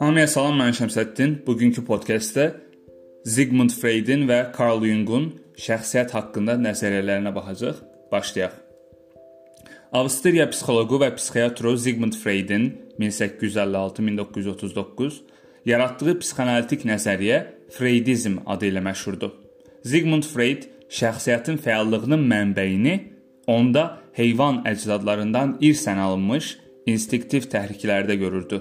Hamıya salam, mən Şəmsəddin. Bugünkü podkastdə Sigmund Freudin və Carl Jung'un şəxsiyyət haqqında nəzəriyyələrinə baxacağıq. Başlayaq. Avstriya psixoloqu və psixiatru Sigmund Freudin 1856-1939 yaratdığı psixoanalitik nəzəriyyə Freudizm adı ilə məşhurdur. Sigmund Freud şəxsiyyətin fəallığının mənbəyini onda heyvan əcdadlarından irsən alınmış instinktiv təhriklərdə görürdü.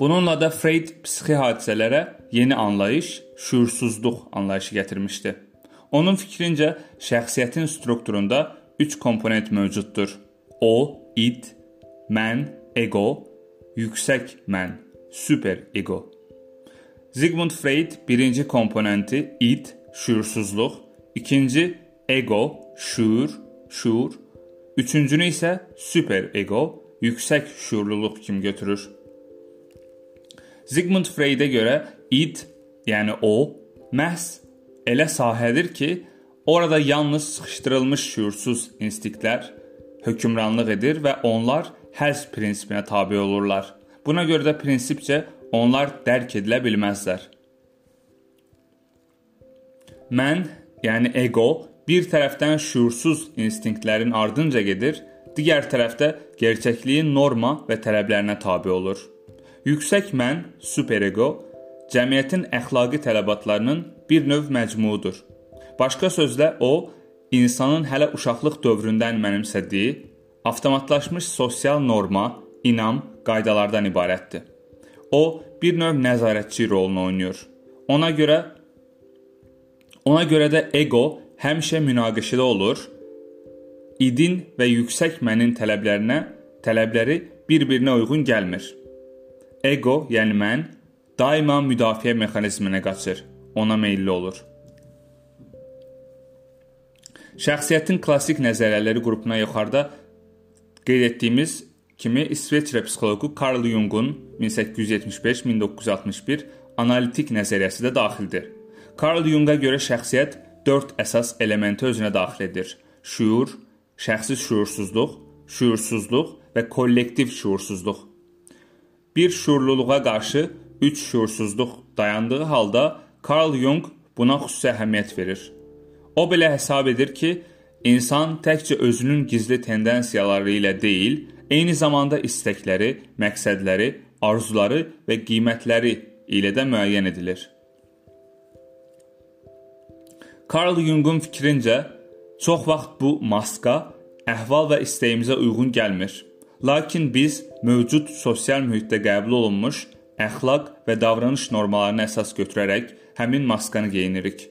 Bununla da Freud psixi hadisələrə yeni anlayış, şuursuzluq anlayışı gətirmişdi. Onun fikrincə şəxsiyyətin strukturunda 3 komponent mövcuddur. O, id, mən, ego, yüksək mən, super ego. Sigmund Freud birinci komponenti id, şuursuzluq, ikinci ego, şuur, şuur, üçüncünü isə super ego, yüksək şuurluluq kimi götürür. Sigmund Freud-ə görə id, yəni o, məhz elə sahədir ki, orada yalnız sıxışdırılmış şüursuz instinktlər hökmranlıq edir və onlar həzz prinsipinə tabe olurlar. Buna görə də prinsipcə onlar dərk edilə bilməzlər. Mən, yəni ego, bir tərəfdən şüursuz instinktlərin ardınca gedir, digər tərəfdə gerçəkliyin norma və tələblərinə tabe olur. Yüksək mən, superego, cəmiyyətin əxlaqi tələbatlarının bir növ məcmuudur. Başqa sözlə o, insanın hələ uşaqlıq dövründən mənimsədiyi avtomatlaşmış sosial norma, inam, qaydalardan ibarətdir. O, bir növ nəzarətçi rolunu oynayır. Ona görə ona görə də ego həmişə münaqişədə olur. İdin və yüksək mənin tələblərinə, tələbləri bir-birinə uyğun gəlmir. Ego, yəni mən, daima müdafiə mexanizminə qaçır, ona meylli olur. Şəxsiyyətin klassik nəzəriyyələri qrupuna yuxarıda qeyd etdiyimiz kimi İsveçrə psixoloqu Carl Jung'un 1875-1961 analitik nəzəriyyəsi də daxildir. Carl Jung'a görə şəxsiyyət 4 əsas elementi özünə daxil edir: şuur, şəxsi şuursuzluq, şuursuzluq və kollektiv şuursuzluq. Bir şuurluluğa qarşı üç şuursuzluq dayandığı halda Carl Jung buna xüsusi əhəmiyyət verir. O belə hesab edir ki, insan təkcə özünün gizli tendensiyaları ilə deyil, eyni zamanda istəkləri, məqsədləri, arzuları və qiymətləri ilə də müəyyən edilir. Carl Jung'un fikrincə, çox vaxt bu maska əhval və istəyimizə uyğun gəlmir. Lakin biz mövcud sosial mühitdə qəbul olunmuş əxlaq və davranış normalarını əsas götürərək həmin maskanı geyinirik.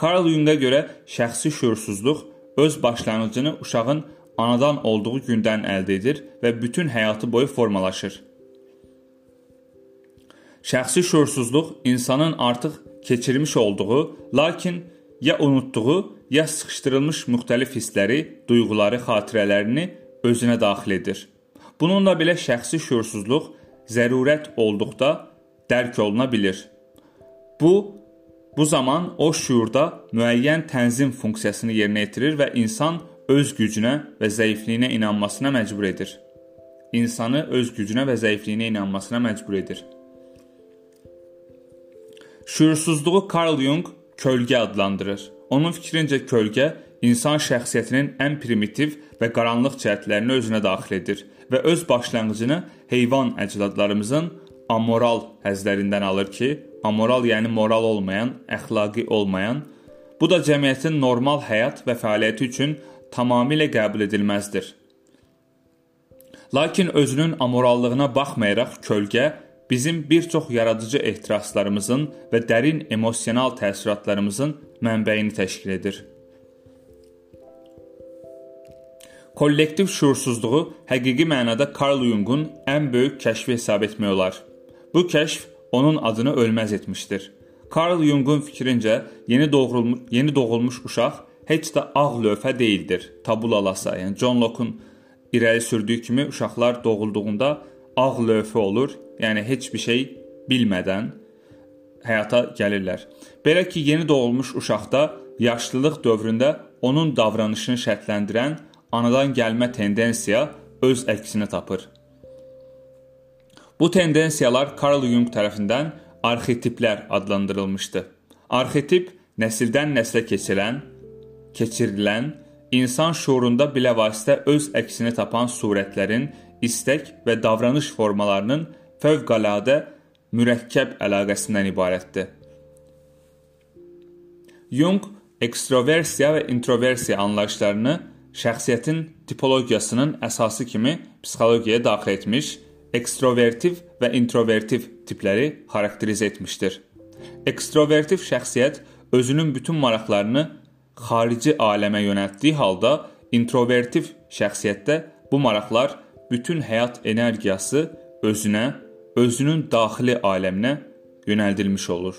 Carl Jung'a görə şəxsi şuursuzluq öz başlanğıcını uşağın anadan olduğu gündən əldə edir və bütün həyatı boyu formalaşır. Şəxsi şuursuzluq insanın artıq keçirmiş olduğu, lakin ya unutduğu, ya sıxışdırılmış müxtəlif hissləri, duyğuları, xatirələrini özünə daxil edir. Bununla belə şəxsi şuursuzluq zərurət olduqda dərk oluna bilər. Bu bu zaman o şuurda müəyyən tənzim funksiyasını yerinə yetirir və insan öz gücünə və zəifliyinə inanmasına məcbur edir. İnsanı öz gücünə və zəifliyinə inanmasına məcbur edir. Şuursuzluğu Carl Jung kölgə adlandırır. Onun fikrincə kölgə insan şəxsiyyətinin ən primitiv və qaranlıq cəhətlərini özünə daxil edir və öz başlanğıcını heyvan əcdadlarımızın amoral həzlərindən alır ki, amoral yəni moral olmayan, əxlaqi olmayan, bu da cəmiyyətin normal həyat və fəaliyyəti üçün tamamilə qəbul edilməzdir. Lakin özünün amorallığına baxmayaraq kölgə bizim bir çox yaradıcı ehtiraslarımızın və dərin emosional təəssüratlarımızın mənbəyini təşkil edir. Kollektiv şuursuzluğu həqiqi mənada Carl Jung'un ən böyük kəşfi hesab etmək olar. Bu kəşf onun adını ölməz etmişdir. Carl Jung'un fikrincə, yeni doğulmuş, yeni doğulmuş uşaq heç də ağ lövhə deyildir. Tabula rasa, yəni John Locke-un irəli sürdüyü kimi uşaqlar doğulduğunda ağ lövhə olur, yəni heç bir şey bilmədən həyata gəlirlər. Belə ki, yeni doğulmuş uşaqda yaşlılıq dövründə onun davranışını şərtləndirən anadan gəlmə tendensiya öz əksini tapır. Bu tendensiyalar Carl Jung tərəfindən arxetiplər adlandırılmışdı. Arxetip nəsildən nəslə keçirilən, keçirilən, insan şuurunda bilavasitə öz əksini tapan surətlərin, istək və davranış formalarının fövqəladə mürəkkəb əlaqəsindən ibarətdir. Jung ekstroversiya və introversiya anlayışlarını şəxsiyyətin tipologiyasının əsası kimi psixologiyaya daxil etmiş, ekstrovertiv və introvertiv tipləri xarakterizə etmişdir. Ekstrovertiv şəxsiyyət özünün bütün maraqlarını xarici aləmə yönəltdiyi halda, introvertiv şəxsiyyətdə bu maraqlar bütün həyat energiyası özünə, özünün daxili aləminə yönəldilmiş olur.